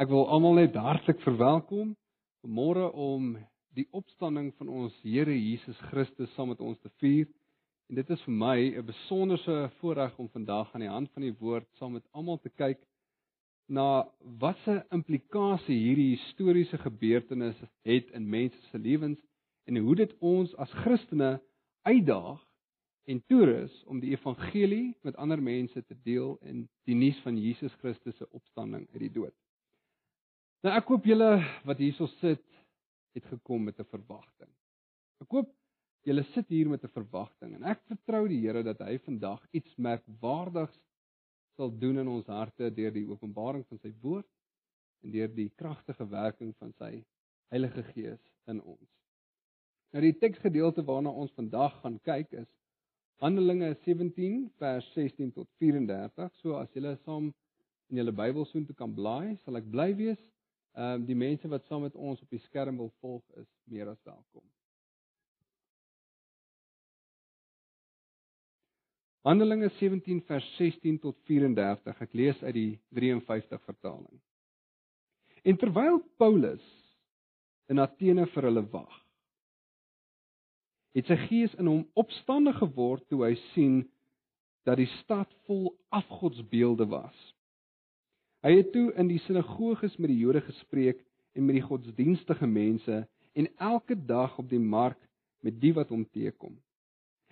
Ek wil almal net hartlik verwelkom vanmôre om die opstanding van ons Here Jesus Christus saam met ons te vier. En dit is vir my 'n besonderse voorreg om vandag aan die hand van die woord saam met almal te kyk na watse implikasie hierdie historiese gebeurtenis het in mense se lewens en hoe dit ons as Christene uitdaag en toerus om die evangelie met ander mense te deel en die nuus van Jesus Christus se opstanding uit die dood. Nou ek hoop julle wat hierso sit het gekom met 'n verwagting. Ek hoop julle sit hier met 'n verwagting en ek vertrou die Here dat hy vandag iets merkwaardigs sal doen in ons harte deur die openbaring van sy woord en deur die kragtige werking van sy Heilige Gees in ons. Nou die teksgedeelte waarna ons vandag gaan kyk is Handelinge 17 vers 16 tot 34. So as julle saam in julle Bybel soontoe kan blaai, sal ek bly wees Ehm um, die mense wat saam met ons op die skerm wil volg is meer as welkom. Handelinge 17 vers 16 tot 34. Ek lees uit die 53 vertaling. En terwyl Paulus in Athene vir hulle wag, het sy gees in hom opstandig geword toe hy sien dat die stad vol afgodsbeelde was. Hy het toe in die sinagoges met die Jode gespreek en met die godsdienstige mense en elke dag op die mark met die wat hom teekom.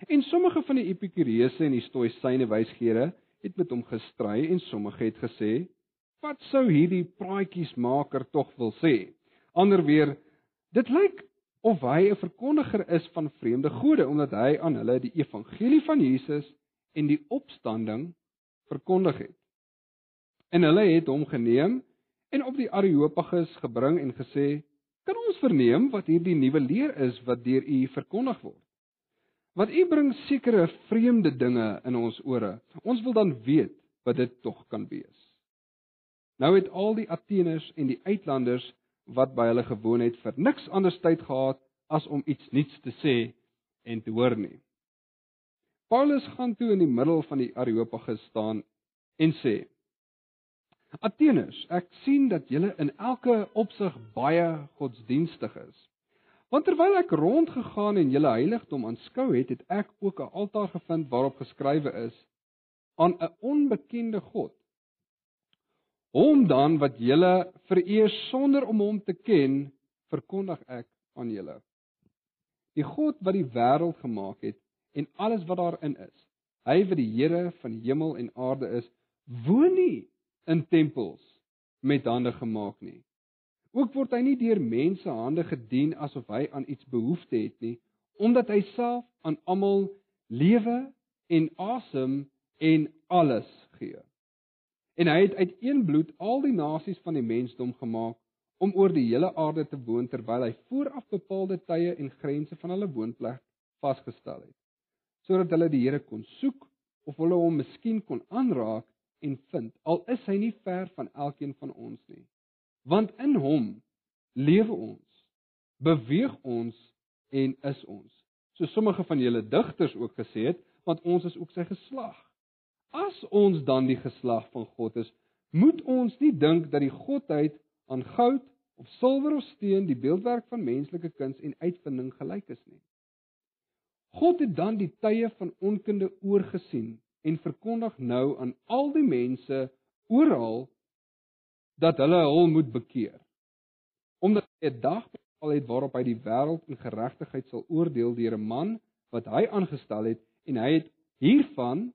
En sommige van die epikureëse en die stoïsyne wysgere het met hom gestry en sommige het gesê: "Wat sou hierdie praatjiesmaker tog wil sê?" Ander weer: "Dit lyk of hy 'n verkondiger is van vreemde gode omdat hy aan hulle die evangelie van Jesus en die opstanding verkondig het." En hulle het hom geneem en op die Areopagus gebring en gesê: "Kan ons verneem wat hierdie nuwe leer is wat deur u verkondig word? Want u bring sekere vreemde dinge in ons ore. Ons wil dan weet wat dit tog kan wees." Nou het al die Ateners en die uitlanders wat by hulle gewoon het vir niks anders tyd gehad as om iets nuuts te sê en te hoor nie. Paulus gaan toe in die middel van die Areopagus staan en sê: Ateners, ek sien dat julle in elke opsig baie godsdienstig is. Want terwyl ek rondgegaan en julle heiligdom aanskou het, het ek ook 'n altaar gevind waarop geskrywe is aan 'n onbekende God. Hom dan wat julle vereer sonder om hom te ken, verkondig ek aan julle. Die God wat die wêreld gemaak het en alles wat daarin is, hy wat die Here van hemel en aarde is, woon nie in tempels met hande gemaak nie. Ook word hy nie deur mense hande gedien asof hy aan iets behoefte het nie, omdat hy self aan almal lewe en asem en alles gee. En hy het uit een bloed al die nasies van die mensdom gemaak om oor die hele aarde te woon terwyl hy vooraf bepaalde tye en grense van hulle woonplek vasgestel het, sodat hulle die Here kon soek of hulle hom miskien kon aanraak en vind al is hy nie ver van elkeen van ons nie. Want in hom lewe ons beweeg ons en is ons. So sommige van julle digters ook gesê het want ons is ook sy geslag. As ons dan die geslag van God is moet ons nie dink dat die godheid aan goud of silwer of steen die beeldwerk van menslike kuns en uitvinding gelyk is nie. God het dan die tye van onkunde oorgesien en verkondig nou aan al die mense oral dat hulle hom moet bekeer. Omdat hy 'n dag bepaal het waarop hy die wêreld in geregtigheid sal oordeel deur 'n man wat hy aangestel het en hy het hiervan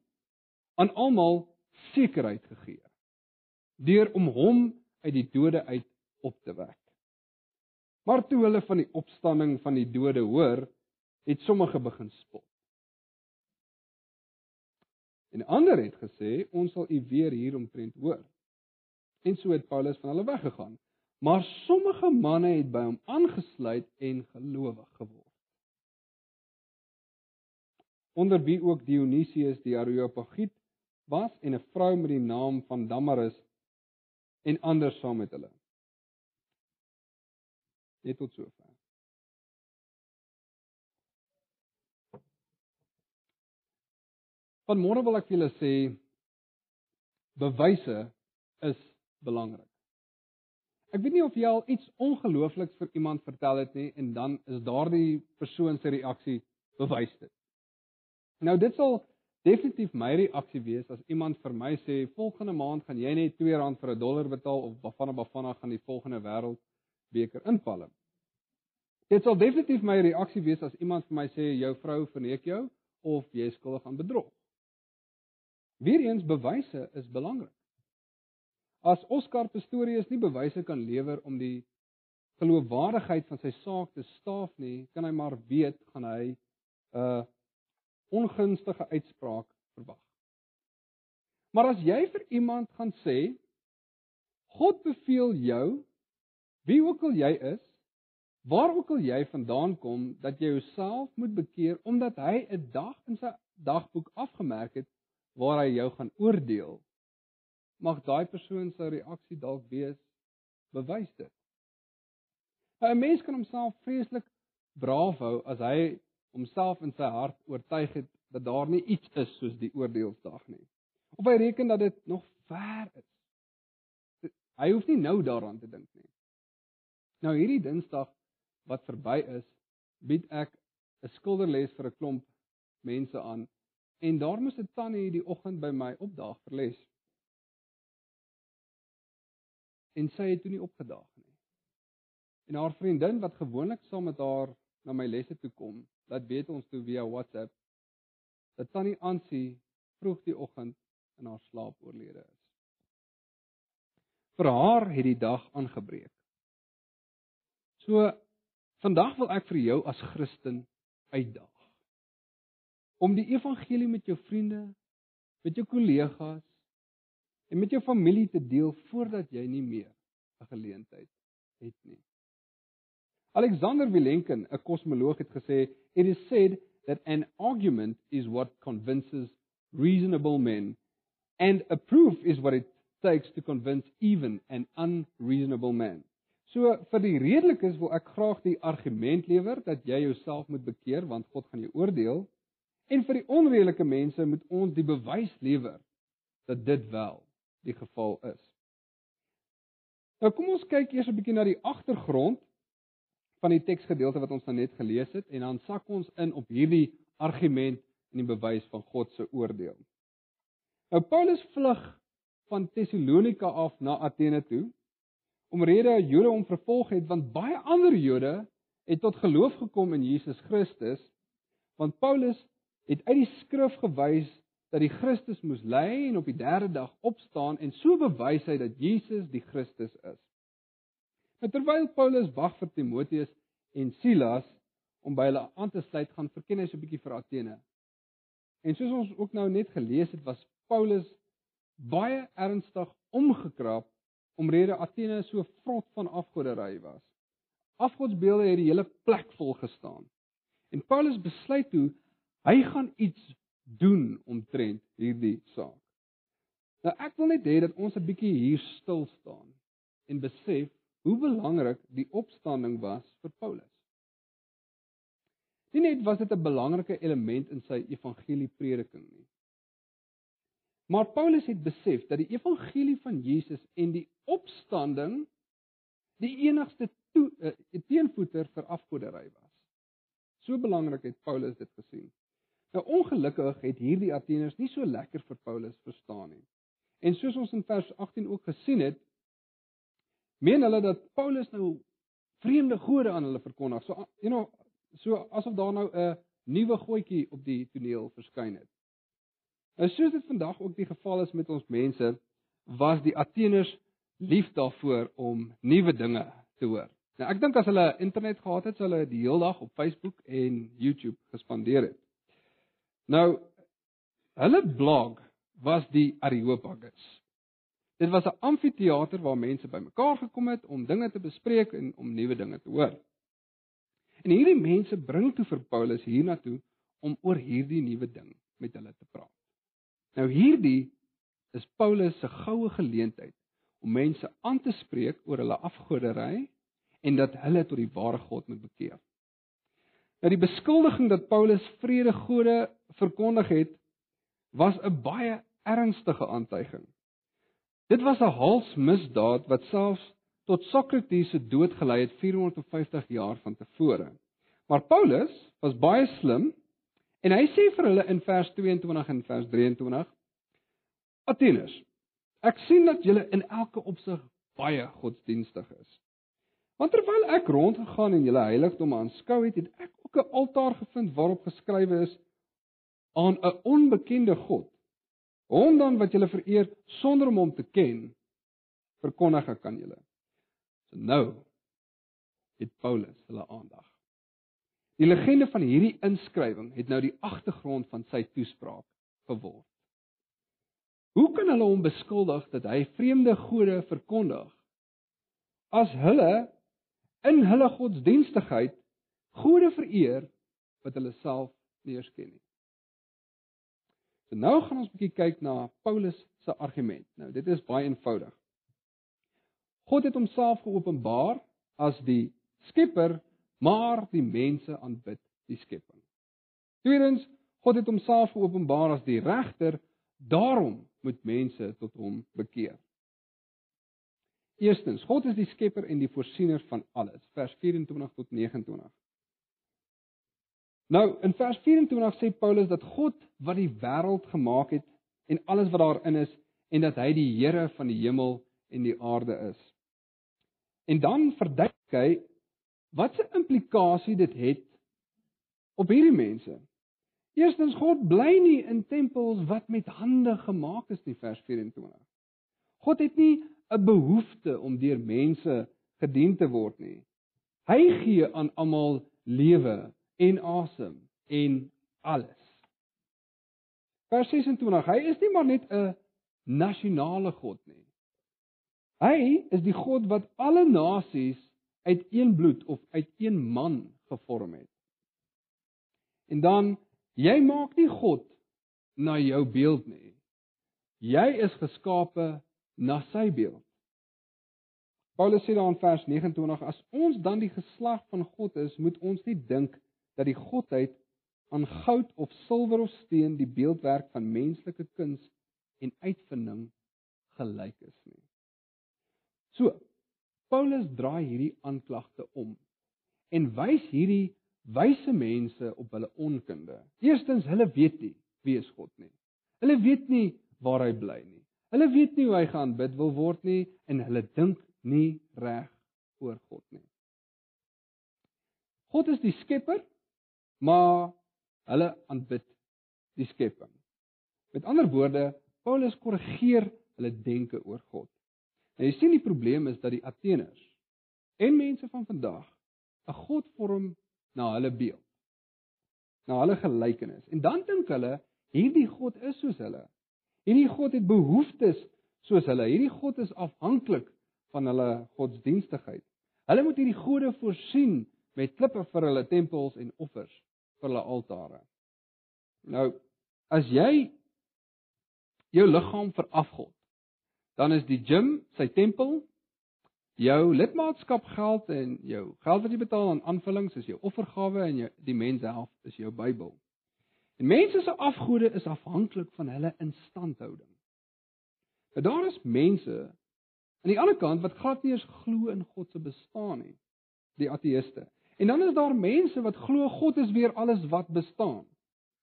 aan almal sekerheid gegee deur om hom uit die dode uit op te wek. Maar toe hulle van die opstanding van die dode hoor, het sommige begin spot. En ander het gesê ons sal u weer hier omtrent hoor. En so het Paulus van hulle weggegaan. Maar sommige manne het by hom aangesluit en gelowig geword. Onder wie ook Dionysius die Areopagiet was en 'n vrou met die naam van Damaris en ander saam met hulle. Net tot sover. Vanmôre wil ek vir julle sê bewyse is belangrik. Ek weet nie of jy al iets ongeloofliks vir iemand vertel het nie en dan is daardie persoon se reaksie bewys dit. Nou dit sal definitief my reaksie wees as iemand vir my sê volgende maand gaan jy net R2 vir 'n dollar betaal of Bafana Bafana gaan die volgende wêreld beker inpalm. Dit sal definitief my reaksie wees as iemand vir my sê jou vrou verneek jou of jy is skuldig aan bedrog. Weereens bewyse is belangrik. As Oscar Pistorius nie bewyse kan lewer om die geloofwaardigheid van sy saak te staaf nie, kan hy maar weet gaan hy 'n uh, ongunstige uitspraak verwag. Maar as jy vir iemand gaan sê God beveel jou wie ook al jy is, waar ook al jy vandaan kom, dat jy jouself moet bekeer omdat hy 'n dag in sy dagboek afgemerk het waar hy jou gaan oordeel, mag daai persoon se reaksie dalk wees bewys dit. 'n Mens kan homself vreeslik braaf hou as hy homself in sy hart oortuig het dat daar nie iets is soos die oordeelsdag nie. Of hy reken dat dit nog ver is. Hy hoef nie nou daaraan te dink nie. Nou hierdie Dinsdag wat verby is, bied ek 'n skilderles vir 'n klomp mense aan en daar moes 'n tannie die oggend by my opdaag vir les. En sy het toe nie opgedaag nie. En haar vriendin wat gewoonlik saam met haar na my lesse toe kom, laat weet ons toe via WhatsApp dat tannie Ansie vroeg die oggend in haar slaap oorlede is. Vir haar het die dag aangebreek. So vandag wil ek vir jou as Christen uitdaag om die evangelie met jou vriende, met jou kollegas en met jou familie te deel voordat jy nie meer 'n geleentheid het nie. Alexander Vilenkin, 'n kosmoloog het gesê, "It is said that an argument is what convinces reasonable men and a proof is what it takes to convince even an unreasonable man." So vir die redelikes wil ek graag die argument lewer dat jy jouself moet bekeer want God gaan jou oordeel. En vir die onredelike mense moet ons die bewys lewer dat dit wel die geval is. Nou kom ons kyk eers 'n bietjie na die agtergrond van die teksgedeelte wat ons nou net gelees het en dan sak ons in op hierdie argument en die bewys van God se oordeel. Nou Paulus vlug van Tessalonika af na Athene toe omrede Jode hom vervolg het want baie ander Jode het tot geloof gekom in Jesus Christus want Paulus het uit die skrif gewys dat die Christus moes ly en op die 3de dag opstaan en so bewys hy dat Jesus die Christus is. Maar nou, terwyl Paulus wag vir Timoteus en Silas om by hulle aan te sluit, gaan verken hy so 'n bietjie vir Athene. En soos ons ook nou net gelees het, was Paulus baie ernstig omgekrap omrede Athene so vrot van afgoderry was. Afgodsbeelde het die hele plek vol gestaan. En Paulus besluit toe Hy gaan iets doen omtrent hierdie saak. Nou ek wil net hê dat ons 'n bietjie hier stil staan en besef hoe belangrik die opstanding was vir Paulus. Nie net was dit 'n belangrike element in sy evangelieprediking nie. Maar Paulus het besef dat die evangelie van Jesus en die opstanding die enigste toe, uh, teenvoeter vir afgoderry was. So belangrik het Paulus dit gesien. Nou ongelukkig het hierdie Ateners nie so lekker vir Paulus verstaan nie. En soos ons in vers 18 ook gesien het, meen hulle dat Paulus nou vreemde gode aan hulle verkondig. So you know, so asof daar nou 'n nuwe goetjie op die toneel verskyn het. Nou soos dit vandag ook die geval is met ons mense, was die Ateners lief daarvoor om nuwe dinge te hoor. Nou ek dink as hulle internet gehad het, sou hulle die hele dag op Facebook en YouTube gespandeer het. Nou hulle blog was die Areopagus. Dit was 'n amfitheater waar mense bymekaar gekom het om dinge te bespreek en om nuwe dinge te hoor. En hierdie mense bring toe vir Paulus hiernatoe om oor hierdie nuwe ding met hulle te praat. Nou hierdie is Paulus se goue geleentheid om mense aan te spreek oor hulle afgoderry en dat hulle tot die ware God moet bekeer. Nou die beskuldiging dat Paulus vredegode verkondig het, was 'n baie ernstige aantuiging. Dit was 'n halsmisdaad wat selfs tot Sokrates se dood gelei het 450 jaar van tevore. Maar Paulus was baie slim en hy sê vir hulle in vers 22 en vers 23: Atheners, ek sien dat julle in elke opsig baie godsdienstig is. Want terwyl ek rondgegaan en julle heiligdomme aanskou het, het ek ook 'n altaar gevind waarop geskrywe is aan 'n onbekende God. Hom dan wat julle vereer sonder om hom te ken, verkondig ek aan julle. So nou het Paulus hulle aandag. Die legende van hierdie inskrywing het nou die agtergrond van sy toespraak geword. Hoe kan hulle hom beskuldig dat hy vreemde gode verkondig as hulle in hulle godsdienstigheid gode vereer wat hulle self nie eens ken nie? So nou gaan ons 'n bietjie kyk na Paulus se argument. Nou dit is baie eenvoudig. God het homself geopenbaar as die skepper, maar die mense aanbid die skepping. Tweedens, God het homself geopenbaar as die regter, daarom moet mense tot hom bekeer. Eerstens, God is die skepper en die voorsiener van alles. Vers 24 tot 29. Nou, in vers 24 sê Paulus dat God wat die wêreld gemaak het en alles wat daarin is en dat hy die Here van die hemel en die aarde is. En dan verduidelik hy wat se implikasie dit het op hierdie mense. Eerstens God bly nie in tempels wat met hande gemaak is nie vers 24. God het nie 'n behoefte om deur mense gedien te word nie. Hy gee aan almal lewe en asem en alles. Vers 26. Hy is nie maar net 'n nasionale God nie. Hy is die God wat alle nasies uit een bloed of uit een man gevorm het. En dan Jy maak nie God na jou beeld nie. Jy is geskape na sy beeld. Paulus sê daar in vers 29 as ons dan die geslag van God is, moet ons nie dink dat die godheid aan goud of silwer of steen die beeldwerk van menslike kuns en uitvinding gelyk is nie. So, Paulus draai hierdie aanklagte om en wys hierdie wyse mense op hulle onkunde. Eerstens, hulle weet nie wie is God nie. Hulle weet nie waar hy bly nie. Hulle weet nie hoe hy gaan bid wil word nie en hulle dink nie reg oor God nie. God is die skepper, maar hulle aanbid die skepping. Met ander woorde, Paulus korrigeer hulle denke oor God. En jy sien die probleem is dat die Ateners en mense van vandag 'n God vorm na hulle beeld. Na hulle gelykenis. En dan dink hulle hierdie God is soos hulle. Hierdie God het behoeftes soos hulle. Hierdie God is afhanklik van hulle godsdienstigheid. Hulle moet hierdie gode voorsien met klippe vir hulle tempels en offers hulle altare. Nou, as jy jou liggaam verafgod, dan is die gim sy tempel jou lidmaatskap geld en jou geld wat jy betaal aan aanvullings is jou offergawe en jou die mens self is jou Bybel. En mense se afgode is afhanklik van hulle instandhouding. Nou daar is mense aan die ander kant wat glad nie eens glo in God se bestaan nie, die ateëste. En dan is daar mense wat glo God is weer alles wat bestaan,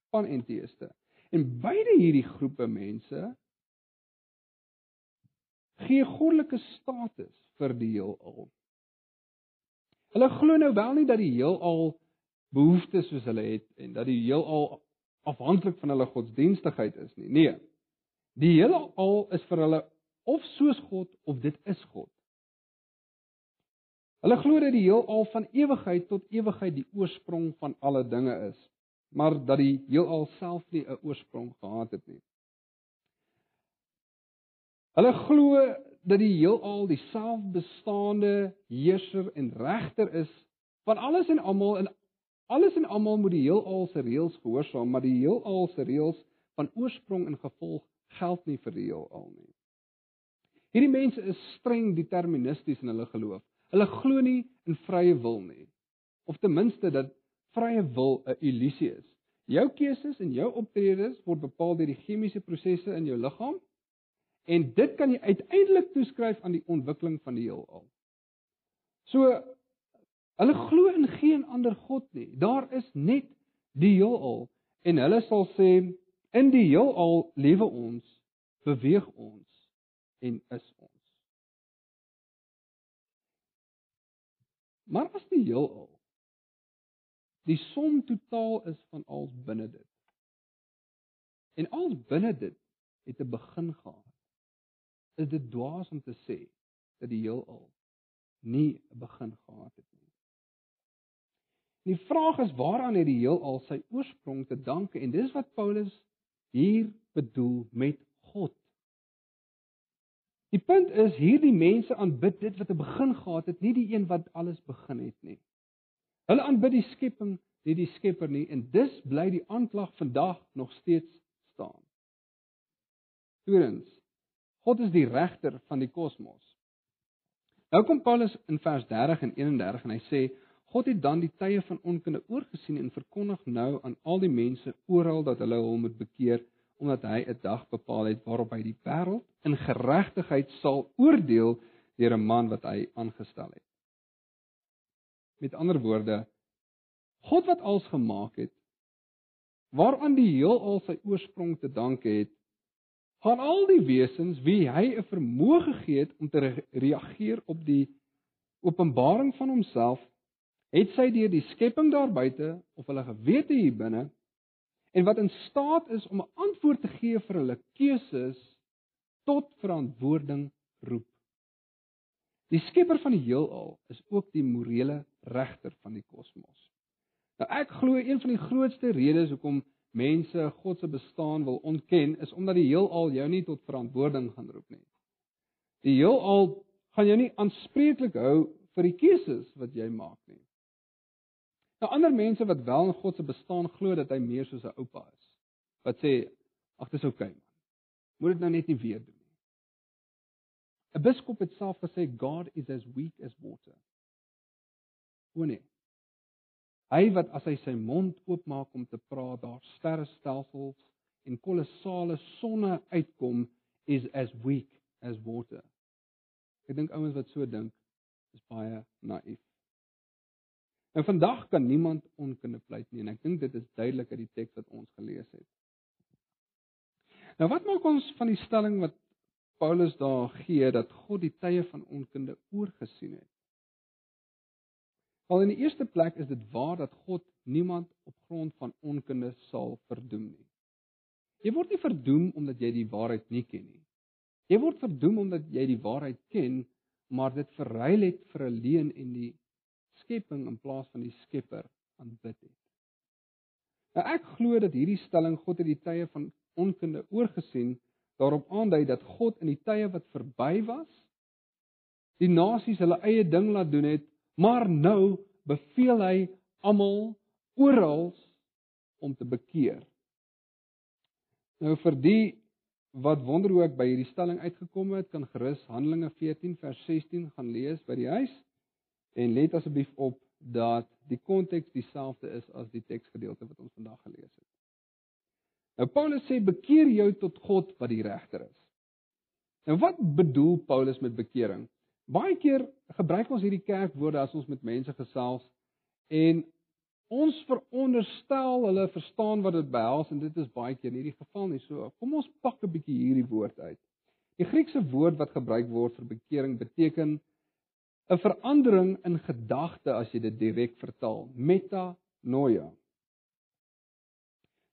panenteïste. En beide hierdie groepe mense gee goddelike status vir die heelal. Hulle glo nou wel nie dat die heelal behoeftes soos hulle het en dat die heelal afhanklik van hulle godsdienstigheid is nie. Nee. Die heelal is vir hulle of soos God of dit is God. Hulle glo dat die heelal van ewigheid tot ewigheid die oorsprong van alle dinge is, maar dat die heelal self nie 'n oorsprong gehad het nie. Hulle glo dat die heelal die selfbestaande heerser en regter is van alles en almal en alles en almal moet die heelal se reëls gehoorsaam, maar die heelal se reëls van oorsprong en gevolg geld nie vir die heelal nie. Hierdie mense is streng deterministies in hulle geloof. Hulle glo nie in vrye wil nie. Of ten minste dat vrye wil 'n illusie is. Jou keuses en jou optredes word bepaal deur die chemiese prosesse in jou liggaam En dit kan jy uiteindelik toeskryf aan die ontwikkeling van die heelal. So hulle glo in geen ander god nie. Daar is net die heelal en hulle sal sê in die heelal lewe ons, beweeg ons en is ons. Maar as die heelal die som totaal is van alles binne dit. En alles binne dit het 'n begin gehad. Is dit dwaas om te sê dat die heelal nie 'n begin gehad het nie? Die vraag is waaraan het die heelal sy oorsprong te danke en dis wat Paulus hier bedoel met God. Die punt is hierdie mense aanbid dit wat 'n begin gehad het, nie die een wat alles begin het nie. Hulle aanbid die skepping, nie die Skepper nie en dus bly die aanklag vandag nog steeds staan. Tweedens, God is die regter van die kosmos. Nou kom Paulus in vers 30 en 31 en hy sê God het dan die tye van onkunde oorgesien en verkondig nou aan al die mense oral dat hulle hom moet bekeer omdat hy 'n dag bepaal het waarop hy die wêreld in geregtigheid sal oordeel deur 'n man wat hy aangestel het. Met ander woorde, God wat alles gemaak het, waaraan die heelal sy oorsprong te danke het, gaan al die wesens wie hy 'n vermoë gegee het om te reageer op die openbaring van homself het sy deur die skepping daar buite of hulle gewete hier binne en wat in staat is om 'n antwoord te gee vir hulle keuses tot verantwoording roep. Die skepper van die heelal is ook die morele regter van die kosmos. Nou ek glo een van die grootste redes hoekom mense God se bestaan wil ontken is omdat die heelal jou nie tot verantwoording gaan roep nie. Die heelal gaan jou nie aanspreeklik hou vir die keuses wat jy maak nie. Nou ander mense wat wel in God se bestaan glo dat hy meer soos 'n oupa is. Wat sê ag dis oukei okay, man. Moet dit nou net nie weer doen nie. 'n Biskop het self gesê God is as weak as water. Nee. Hy wat as hy sy mond oopmaak om te praat, daar sterrestelsels en kolossale sonne uitkom is as weak as water. Ek dink ouens wat so dink is baie naïef. Nou vandag kan niemand onkunde pleit nie en ek dink dit is duidelik uit die teks wat ons gelees het. Nou wat maak ons van die stelling wat Paulus daar gee dat God die tye van onkunde oorgesien het? Al in die eerste plek is dit waar dat God niemand op grond van onkunde sal verdoem nie. Jy word nie verdoem omdat jy die waarheid nie ken nie. Jy word verdoem omdat jy die waarheid ken, maar dit verruil het vir 'n leuen en die skepping in plaas van die Skepper aanbid het. Nou ek glo dat hierdie stelling God het die tye van onkunde oorgesien daarop aandui dat God in die tye wat verby was die nasies hulle eie ding laat doen het, maar nou beveel hy almal oral om te bekeer. Nou vir die wat wonder hoe ek by hierdie stelling uitgekom het, kan gerus Handelinge 14 vers 16 gaan lees by die huis. En let asseblief op dat die konteks dieselfde is as die teksgedeelte wat ons vandag gelees het. Nou Paulus sê bekeer jou tot God wat die regter is. Nou wat bedoel Paulus met bekering? Baie keer gebruik ons hierdie kerkwoorde as ons met mense gesels en ons veronderstel hulle verstaan wat dit behels en dit is baie keer nie die geval nie. So kom ons pak 'n bietjie hierdie woord uit. Die Griekse woord wat gebruik word vir bekering beteken 'n verandering in gedagte as jy dit direk vertaal, metanoia.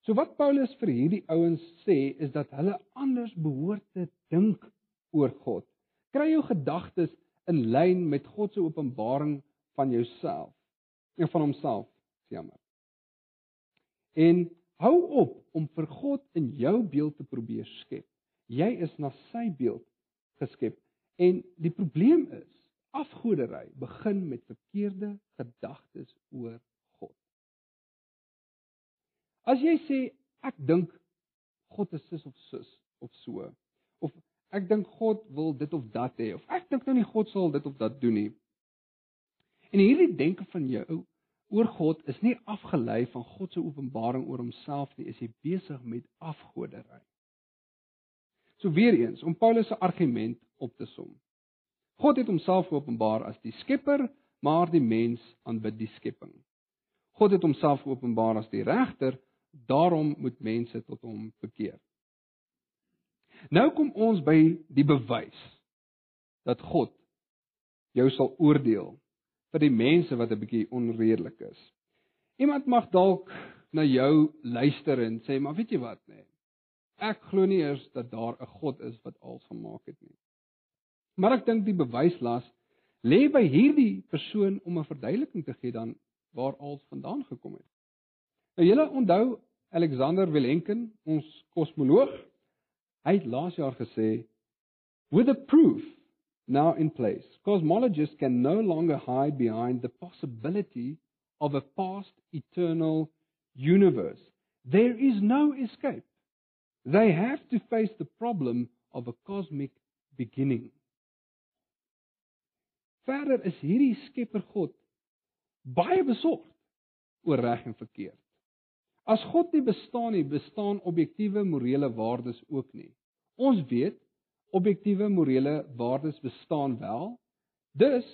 So wat Paulus vir hierdie ouens sê is dat hulle anders behoort te dink oor God. Kry jou gedagtes in lyn met God se openbaring van jouself en van homself, jammer. En hou op om vir God in jou beeld te probeer skep. Jy is na sy beeld geskep. En die probleem is afgoderry begin met verkeerde gedagtes oor God. As jy sê ek dink God is sis of sus of so of ek dink God wil dit of dat hê of ek dink nou nie God sal dit of dat doen nie. En hierdie denke van jou oor God is nie afgelei van God se openbaring oor homself nie, is jy besig met afgoderry. So weer eens om Paulus se argument op te som. God het homself geopenbaar as die Skepper, maar die mens aanbid die skepping. God het homself geopenbaar as die regter, daarom moet mense tot hom bekeer. Nou kom ons by die bewys dat God jou sal oordeel vir die mense wat 'n bietjie onredelik is. Iemand mag dalk na jou luister en sê, "Maar weet jy wat, nee. Ek glo nie eers dat daar 'n God is wat alles gemaak het nie." Maar ek dink die bewyslas lê by hierdie persoon om 'n verduideliking te gee dan waar alles vandaan gekom het. Nou julle onthou Alexander Vilenkin, ons kosmoloog, hy het laas jaar gesê, "With a proof now in place. Cosmologists can no longer hide behind the possibility of a past eternal universe. There is no escape. They have to face the problem of a cosmic beginning. Verder is hierdie Skepper God baie besorgd oor reg en verkeerd. As God nie bestaan nie, bestaan objektiewe morele waardes ook nie. Ons weet objektiewe morele waardes bestaan wel. Dus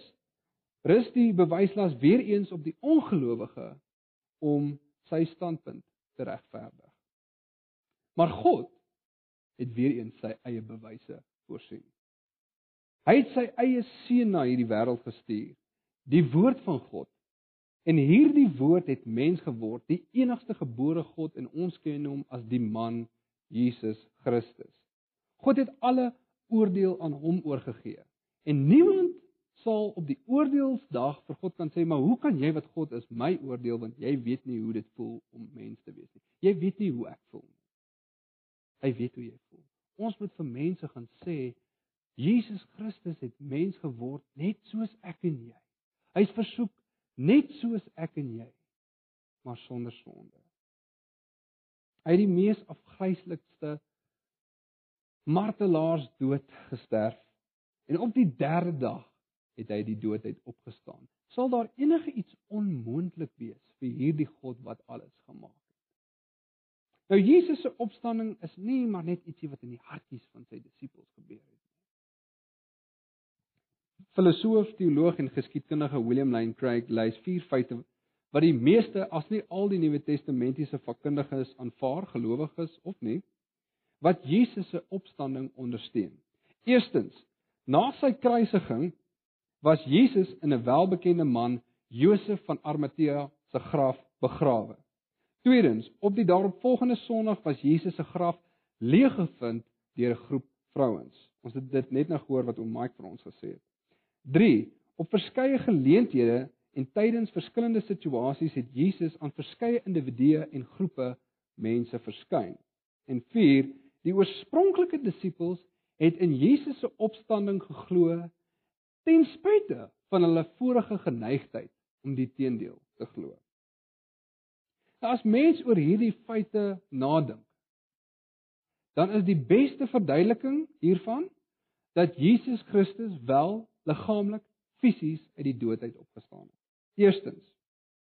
rus die bewyslas weer eens op die ongelowige om sy standpunt te regverdig. Maar God het weer eens sy eie bewyse voorsien. Hy het sy eie seun na hierdie wêreld gestuur, die woord van God. En hierdie woord het mens geword, die enigste gebore God en ons ken hom as die man Jesus Christus. God het alle oordeel aan hom oorgegee. En niemand sal op die oordeelsdag vir God kan sê, "Maar hoe kan jy wat God is my oordeel want jy weet nie hoe dit voel om mens te wees nie. Jy weet nie hoe ek voel nie." Hy weet hoe jy voel. Ons moet vir mense gaan sê, Jesus Christus het mens geword net soos ek en jy. Hy's versoek net soos ek en jy, maar sonder sonde. Hy het die mees afgryslikste martelaars dood gesterf en op die derde dag het hy die dood uit opgestaan. Sal daar enige iets onmoontlik wees vir hierdie God wat alles gemaak het? Nou Jesus se opstanding is nie maar net ietsie wat in die hartjies van sy disippels gebeur het. Filosoof, teoloog en geskiedkundige William Lane Craig lys vier feite wat die meeste as nie al die Nuwe Testamentiese vakkundiges aanvaar, gelowiges of nie, wat Jesus se opstanding ondersteun. Eerstens, na sy kruisiging was Jesus in 'n welbekende man, Josef van Arimatea se graf begrawe. Tweedens, op die daaropvolgende Sondag was Jesus se graf leeg gevind deur 'n groep vrouens. Ons het dit net nou gehoor wat oom Mike vir ons gesê het. 3. Op verskeie geleenthede en tydens verskillende situasies het Jesus aan verskeie individue en groepe mense verskyn. En Die oorspronklike disippels het in Jesus se opstanding geglo ten spyte van hulle vorige geneigtheid om die teendeel te glo. Nou as mens oor hierdie feite nadink, dan is die beste verduideliking hiervan dat Jesus Christus wel liggaamlik fisies uit die dood uit opgestaan het. Eerstens,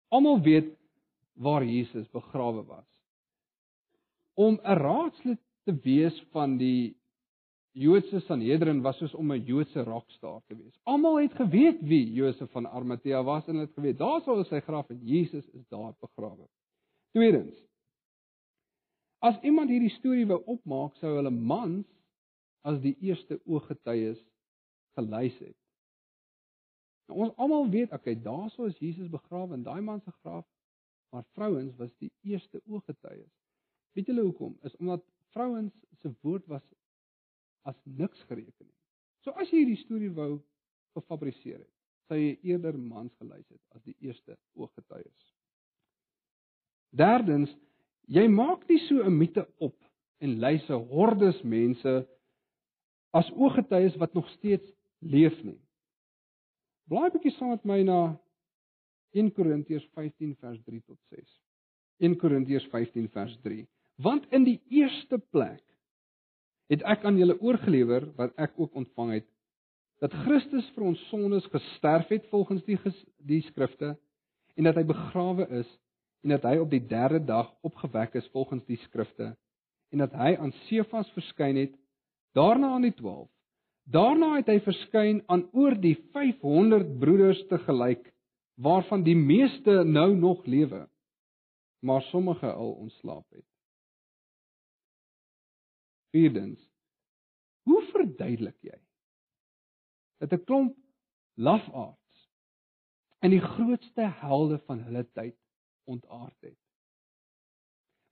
almal weet waar Jesus begrawe was. Om 'n raadslid te wees van die Joodse Sanhedrin was soos om 'n Joodse rockstar te wees. Almal het geweet wie Josef van Arimatea was en het geweet daar sou sy graf en Jesus is daar begrawe. Tweedens As iemand hierdie storie wou opmaak, sou hulle mans as die eerste ooggetuies gelys het. Nou, ons almal weet, okay, daar sou is Jesus begrawe in daai man se graf, maar vrouens was die eerste ooggetuies. Weet julle hoekom? Is omdat vrouens se woord was as niks gereken nie. So as jy hierdie storie wou gefabriseer het, sou jy eerder mans gelys het as die eerste ooggetuies. Derdens, jy maak nie so 'n mite op en lys 'n hordes mense as ooggetuies wat nog steeds leef nie. Blaai bietjie saam met my na 1 Korintiërs 15 vers 3 tot 6. 1 Korintiërs 15 vers 3. Want in die eerste plek het ek aan julle oorgelewer wat ek ook ontvang het dat Christus vir ons sondes gesterf het volgens die die skrifte en dat hy begrawe is en dat hy op die derde dag opgewek is volgens die skrifte en dat hy aan Sefas verskyn het daarna aan die 12 Daarna het hy verskyn aan oor die 500 broeders te gelyk, waarvan die meeste nou nog lewe, maar sommige al ontslaap het. Vierdens: Hoe verduidelik jy dat 'n klomp lafaards in die grootste helde van hulle tyd ontaard het?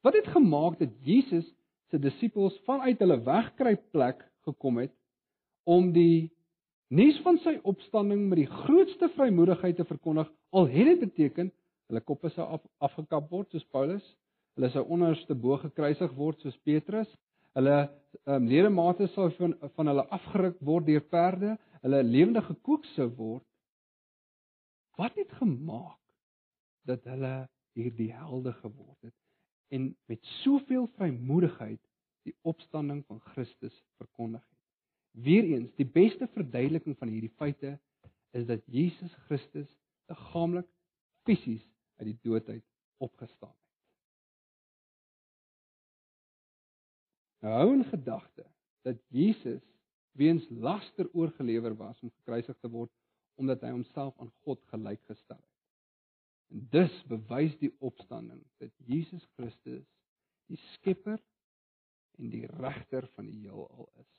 Wat het gemaak dat Jesus se disippels vanuit hulle wegkruipplek gekom het om die nuus van sy opstanding met die grootste vrymoedigheid te verkondig al het dit beteken hulle koppe sou af, afgekap word soos Paulus. Hulle sou onderste bo gekruisig word soos Petrus. Hulle um, ledemate sou van van hulle afgeruk word deur perde. Hulle lewendig gekook sou word. Wat het gemaak dat hulle hierdie helde geword het en met soveel vrymoedigheid die opstanding van Christus verkondig het. Weereens, die beste verduideliking van hierdie feite is dat Jesus Christus liggaamlik fisies uit die dood uit opgestaan het. Nou hou in gedagte dat Jesus weens laster oorgelewer was om gekruisig te word omdat hy homself aan God gelyk gestel het. En dus bewys die opstanding dat Jesus Christus die skepper en die regter van die heelal is.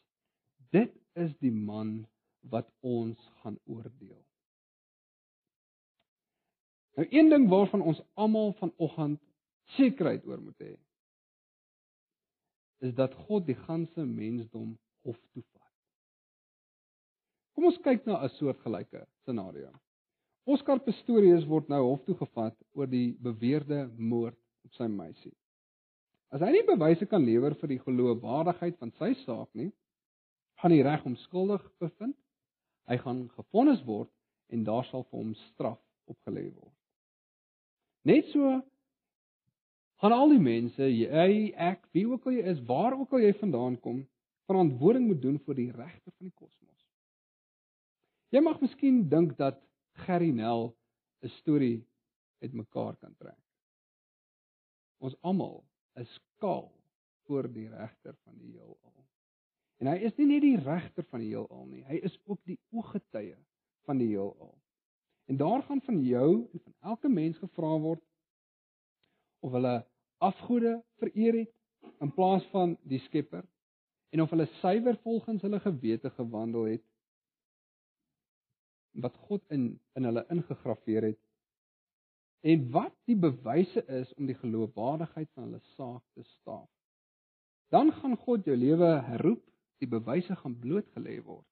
Dit is die man wat ons gaan oordeel. Nou een ding waarvan ons almal vanoggend sekerheid oor moet hê, is dat God die ganse mensdom hof toe vat. Kom ons kyk na 'n soortgelyke scenario. Oscar Pistorius word nou hof toe gevat oor die beweerde moord op sy meisie. As hy nie bewyse kan lewer vir die geloofwaardigheid van sy saak nie, gaan hy reg om skuldig bevind. Hy gaan gefonnis word en daar sal vir hom straf opgelê word. Net so gaan al die mense, jy, ek, wie ook al jy is, waar ook al jy vandaan kom, verantwoording moet doen vir die regte van die kosmos. Jy mag miskien dink dat Gerry Nel 'n storie uitmekaar kan trek. Ons almal is skaal voor die regter van die heelal. En hy is nie net die regter van die heelal nie, hy is ook die ooggetuie van die heelal. En daar gaan van jou en van elke mens gevra word of hulle afgode vereer het in plaas van die Skepper en of hulle suiwer volgens hulle gewete gewandel het wat God in in hulle ingegrafieer het en wat die bewyse is om die geloofwaardigheid van hulle saak te staaf. Dan gaan God jou lewe herroep, die bewyse gaan blootgelê word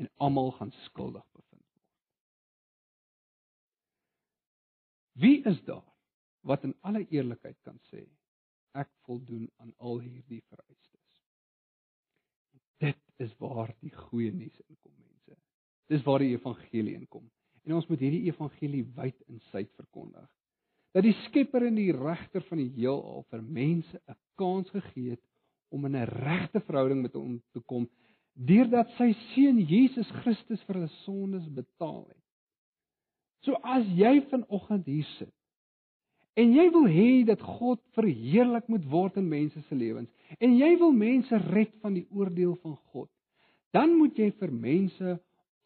en almal gaan skuldig bevind word. Wie is daar wat in alle eerlikheid kan sê ek voldoen aan al hierdie vereistes? Dit is waar die goeie nuus inkom mense. Dis waar die evangelie inkom. En ons moet hierdie evangelie wyd en suid verkondig. Dat die Skepper en die regter van die heelal vir mense 'n kans gegee het om in 'n regte verhouding met hom te kom deurdat sy seun Jesus Christus vir hulle sondes betaal het. So as jy vanoggend hier sit en jy wil hê dat God verheerlik moet word in mense se lewens en jy wil mense red van die oordeel van God, dan moet jy vir mense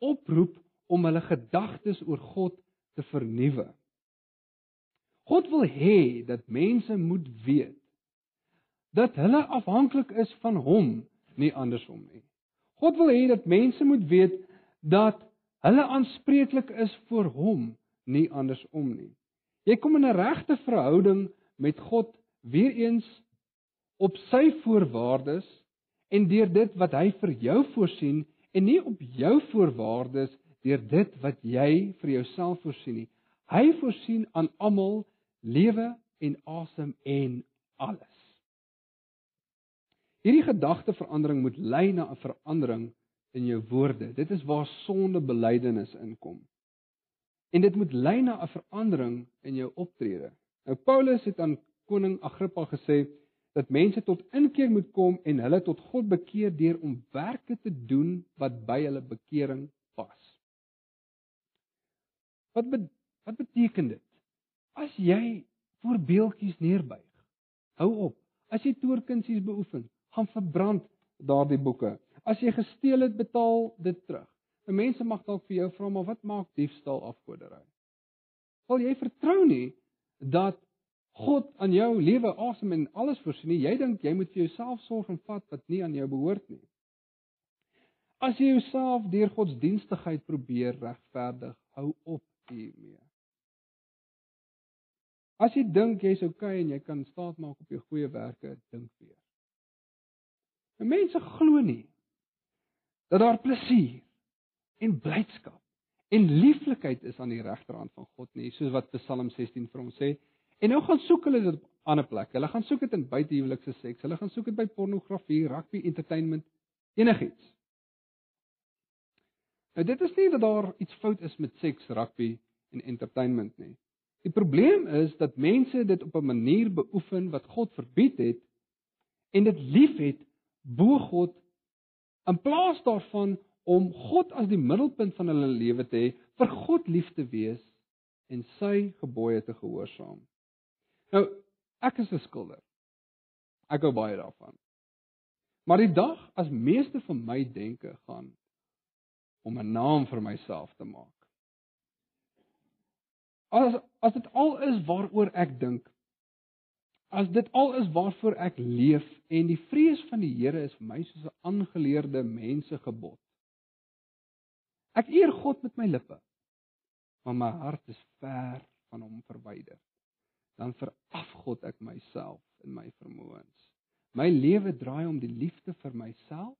oproep om hulle gedagtes oor God te vernuwe. God wil hê dat mense moet weet dat hulle afhanklik is van hom, nie andersom nie. God wil hê dat mense moet weet dat hulle aanspreeklik is vir hom, nie andersom nie. Jy kom in 'n regte verhouding met God weer eens op sy voorwaardes en deur dit wat hy vir jou voorsien en nie op jou voorwaardes deur dit wat jy vir jouself voorsien nie. Hy voorsien aan almal lewe en asem en alles. Hierdie gedagteverandering moet lei na 'n verandering in jou woorde. Dit is waar sondebelydenis inkom. En dit moet lei na 'n verandering in jou optrede. Nou Paulus het aan koning Agrippa gesê dat mense tot inkeer moet kom en hulle tot God bekeer deur om werke te doen wat by hulle bekering pas. Wat be, wat beteken dit? As jy voorbeeldjies neerbuig, hou op. As jy toorkunsies beoefen, gaan verbrand daardie boeke. As jy gesteel het, betaal dit terug. En mense mag dalk vir jou vra, maar wat maak diefstal afgoderry? Sal jy vertrou nie dat God aan jou lewe asem en alles voorsien nie? Jy dink jy moet vir jouself sorg en vat wat nie aan jou behoort nie. As jy jouself deur godsdienstigheid probeer regverdig, hou op hiermee. As jy dink jy's oukei okay en jy kan staat maak op jou goeie werke, dink weer. Mense glo nie dat daar plesier en blydskap en lieflikheid is aan die regterhand van God nie, soos wat Psalm 16 vir ons sê. En nou gaan soek hulle dit op ander plekke. Hulle gaan soek dit in buitehuwelikse seks. Hulle gaan soek dit by pornografie, rugby, entertainment, enigiets. Nou dit is nie dat daar iets fout is met seks, rugby en entertainment nie. Die probleem is dat mense dit op 'n manier beoefen wat God verbied het en dit liefhet bo God in plaas daarvan om God as die middelpunt van hulle lewe te hê, vir God lief te wees en sy gebooie te gehoorsaam. Nou, ek is 'n skilder. Ek hou baie daarvan. Maar die dag as meeste van my denke gaan om 'n naam vir myself te maak. As as dit al is waaroor ek dink, as dit al is waarvoor ek leef en die vrees van die Here is vir my soos 'n aangeleerde mensegebod. Ek eer God met my lippe, maar my hart is ver van hom verwyder. Dan veraf God ek myself en my vermoëns. My lewe draai om die liefde vir myself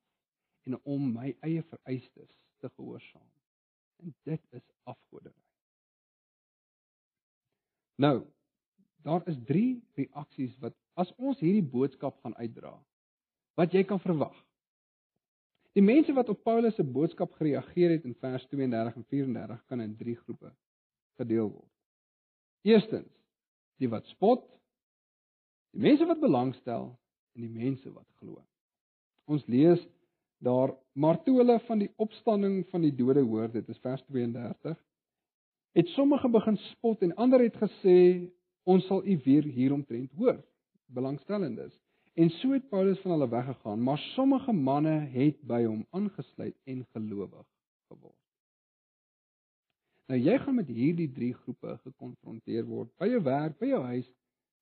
en om my eie vereistes te gehoorsaam. En dit is afgoderry. Nou, daar is 3 reaksies wat as ons hierdie boodskap gaan uitdra, wat jy kan verwag. Die mense wat op Paulus se boodskap gereageer het in vers 32 en 34 kan in drie groepe verdeel word. Eerstens, die wat spot, die mense wat belangstel en die mense wat glo. Ons lees daar maar toe hulle van die opstanding van die dode hoor, dit is vers 32, het sommige begin spot en ander het gesê ons sal u weer hieromtrent hoor. Belangstellendes. En so het Paulus van hulle weggegaan, maar sommige manne het by hom aangesluit en gelowig geword. Nou jy gaan met hierdie drie groepe gekonfronteer word by jou werk, by jou huis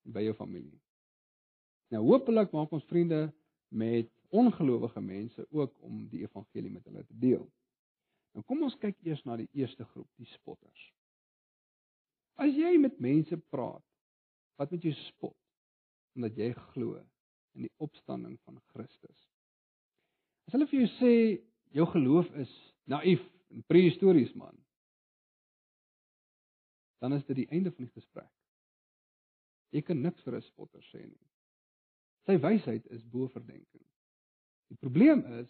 en by jou familie. Nou hopelik maak ons vriende met ongelowige mense ook om die evangelie met hulle te deel. Nou kom ons kyk eers na die eerste groep, die spotters. As jy met mense praat wat met jou spot omdat jy glo in die opstanding van Christus. As hulle vir jou sê jou geloof is naïef en prehistories man, dan is dit die einde van die gesprek. Jy kan niks vir 'n spotter sê nie. Sy wysheid is bo verdenking. Die probleem is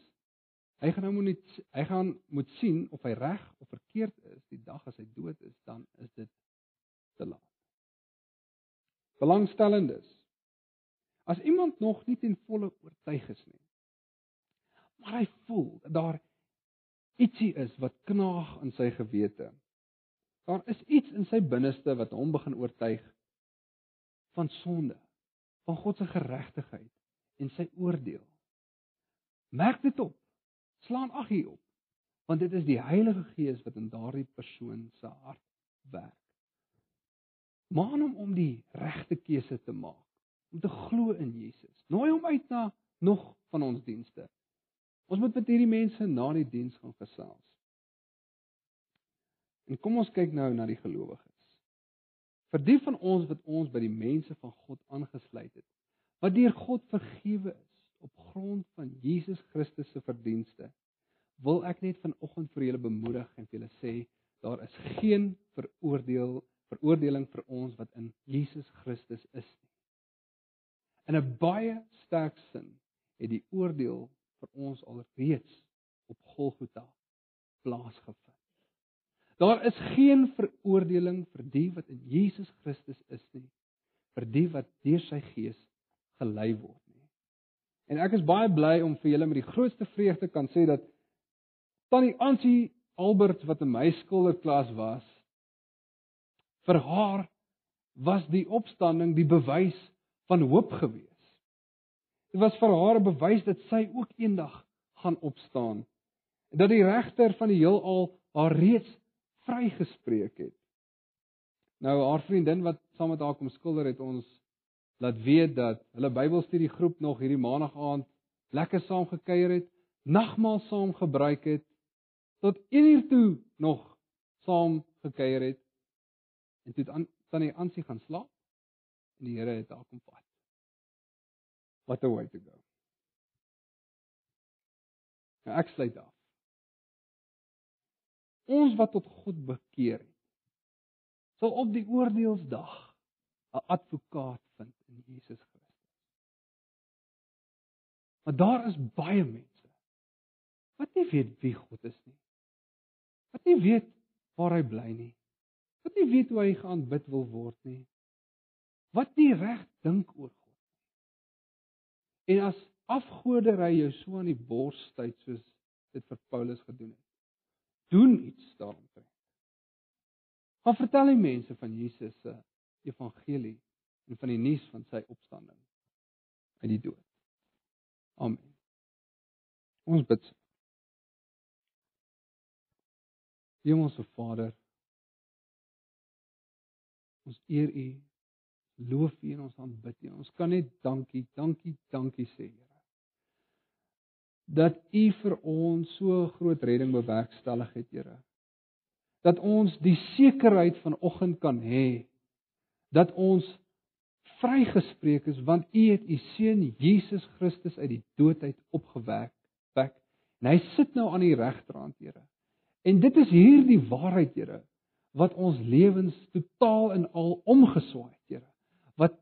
hy gaan nou moet hy gaan moet sien of hy reg of verkeerd is die dag as hy dood is, dan is dit te laat. Belangstellendes As iemand nog nie ten volle oortuig is nie, maar hy voel dat daar ietsie is wat knaag in sy gewete. Daar is iets in sy binneste wat hom begin oortuig van sonde, van God se geregtigheid en sy oordeel. Merk dit op. Slaan ag hierop, want dit is die Heilige Gees wat in daardie persoon se hart werk. Maan hom om die regte keuse te maak om te glo in Jesus. Nooi hom uit na nog van ons dienste. Ons moet met hierdie mense na die diens gaan gesels. En kom ons kyk nou na die gelowiges. Vir die van ons wat ons by die mense van God aangesluit het, wat deur God vergewe is op grond van Jesus Christus se verdienste, wil ek net vanoggend vir julle bemoedig en vir julle sê daar is geen veroordeel veroordeling vir ons wat in Jesus Christus is nie. In 'n baie sterk sin het die oordeel vir ons alreeds op Golgotha plaasgevind. Daar is geen veroordeling vir die wat in Jesus Christus is nie, vir die wat deur sy Gees gelei word nie. En ek is baie bly om vir julle met die grootste vreugde kan sê dat tannie Ansie Albert wat in my skilderklas was, vir haar was die opstanding die bewys van hoop gewees. Dit was vir haar 'n bewys dat sy ook eendag gaan opstaan. En dat die regter van die heelal haar reeds vrygespreek het. Nou haar vriendin wat saam met haar kom skilder het ons laat weet dat hulle Bybelstudie groep nog hierdie maandag aand lekker saam gekuier het, nagmaal saam gebruik het, tot 1 uur toe nog saam gekuier het en toe aan tannie Ansie gaan slaap en die Here het haar kom vat. What a way to go. Nou ek sluit af. Ons wat tot God bekeer het, sal op die oordeelsdag 'n advokaat vind in Jesus Christus. Maar daar is baie mense wat nie weet wie God is nie. Wat nie weet waar hy bly nie. Wat nie weet hoe hy geaanbid wil word nie. Wat nie reg dink oor God nie. En as afgoderry jou so aan die bors tyd soos dit vir Paulus gedoen het. Doen iets daaromtrent. Gaan vertel die mense van Jesus se evangelie en van die nuus van sy opstanding uit die dood. Amen. Ons bid. Hemelse Vader, ons eer U, loof U en ons aanbid U. Ons kan net dankie, dankie, dankie sê, Here. Dat U vir ons so groot redding bewerkstellig het, Here. Dat ons die sekerheid vanoggend kan hê dat ons vrygespreek is want U het U seun Jesus Christus uit die dood uit opgewek. Wek. En hy sit nou aan die regterhand, Here. En dit is hierdie waarheid, Here, wat ons lewens totaal en al omgeswaai het, Here. Wat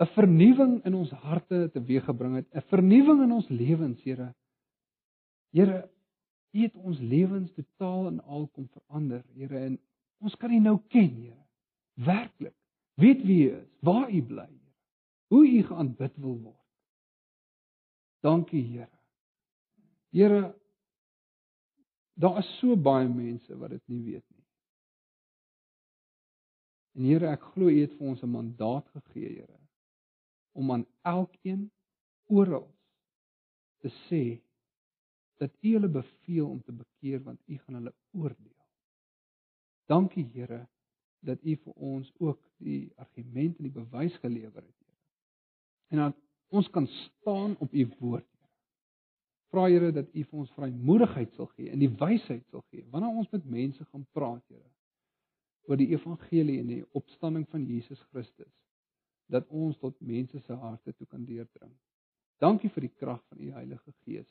'n vernuwing in ons harte teweeggebring het, 'n vernuwing in ons lewens, Here. Here, U het ons lewens totaal en al kom verander, Here, en ons kan U nou ken, Here. Werklik. Weet wie U is, waar U bly, Here. Hoe U geaanbid wil word. Dankie, Here. Here, daar is so baie mense wat dit nie weet nie. En Here, ek glo U het vir ons 'n mandaat gegee, Here, om aan elkeen oral te sê dat U hulle beveel om te bekeer want U gaan hulle oordeel. Dankie Here dat U vir ons ook die argument en die bewys gelewer het, Here. En dat ons kan staan op U woord, Here. Vra Here dat U vir ons vrymoedigheid sal gee en die wysheid sal gee wanneer ons met mense gaan praat, Here, oor die evangelie en die opstanding van Jesus Christus, dat ons tot mense se harte toe kan deurdring. Dankie vir die krag van U Heilige Gees.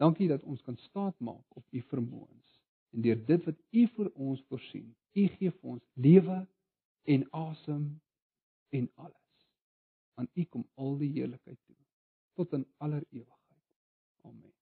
Dankie dat ons kan staatmaak op U vermoëns en deur dit wat U vir ons voorsien. U gee vir ons lewe en asem en alles. Aan U kom al die heerlikheid toe tot in aller ewigheid. Amen.